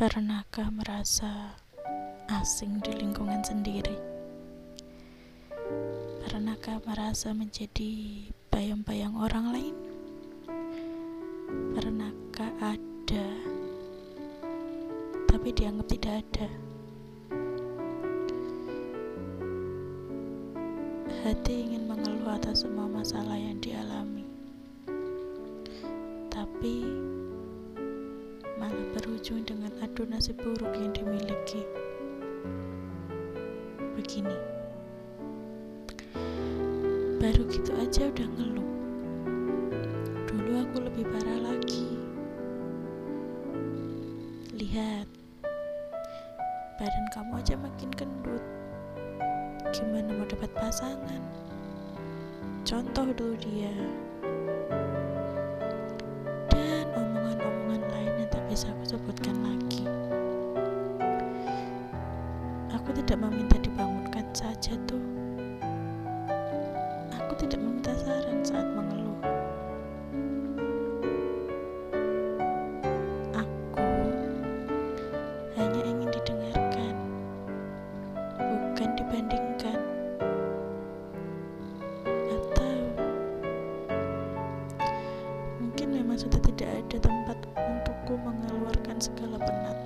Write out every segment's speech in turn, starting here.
Pernahkah merasa asing di lingkungan sendiri? Pernahkah merasa menjadi bayang-bayang orang lain? Pernahkah ada tapi dianggap tidak ada? Hati ingin mengeluh atas semua masalah yang dialami, tapi malah berujung dengan adu nasib buruk yang dimiliki. Begini, baru gitu aja udah ngeluh. Dulu aku lebih parah lagi. Lihat, badan kamu aja makin gendut. Gimana mau dapat pasangan? Contoh dulu dia. Aku sebutkan lagi. Aku tidak meminta dibangunkan saja tuh. Aku tidak meminta saran saat mengeluh. Aku hanya ingin didengarkan, bukan dibandingkan. Atau mungkin memang sudah tidak ada tempat untukku mengeluarkan segala penat.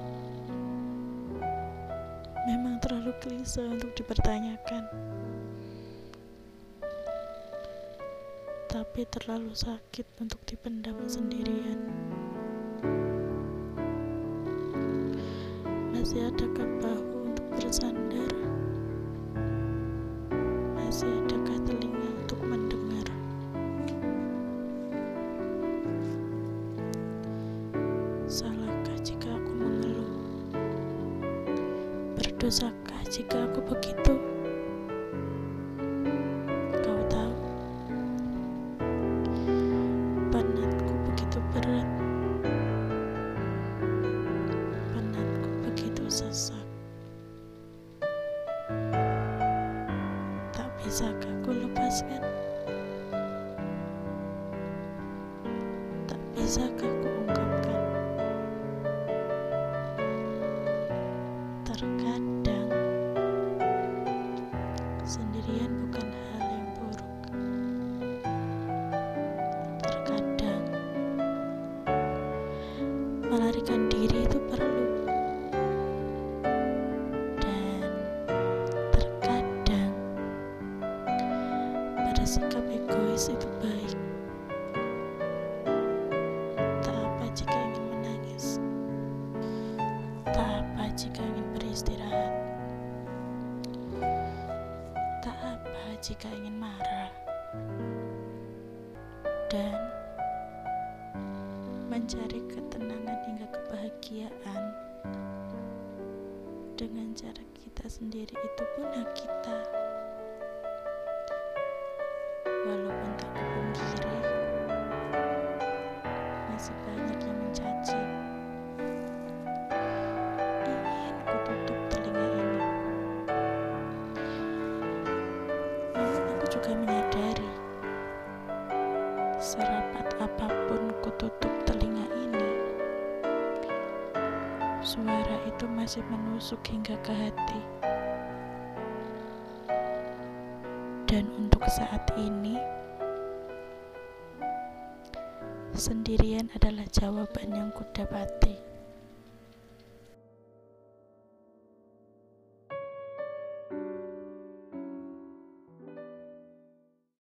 Memang terlalu klise untuk dipertanyakan. Tapi terlalu sakit untuk dipendam sendirian. Masih adakah bahu untuk bersandar? Berdosakah jika aku begitu? Kau tahu, penatku begitu berat, penatku begitu sesak. Tak bisakah ku lepaskan? Tak bisakah ku sendirian bukan hal yang buruk. Terkadang melarikan diri itu perlu. Dan terkadang bersikap egois itu baik. Jika ingin marah. Dan mencari ketenangan hingga kebahagiaan dengan cara kita sendiri itu pun hak kita. Suara itu masih menusuk hingga ke hati. Dan untuk saat ini, sendirian adalah jawaban yang kudapati.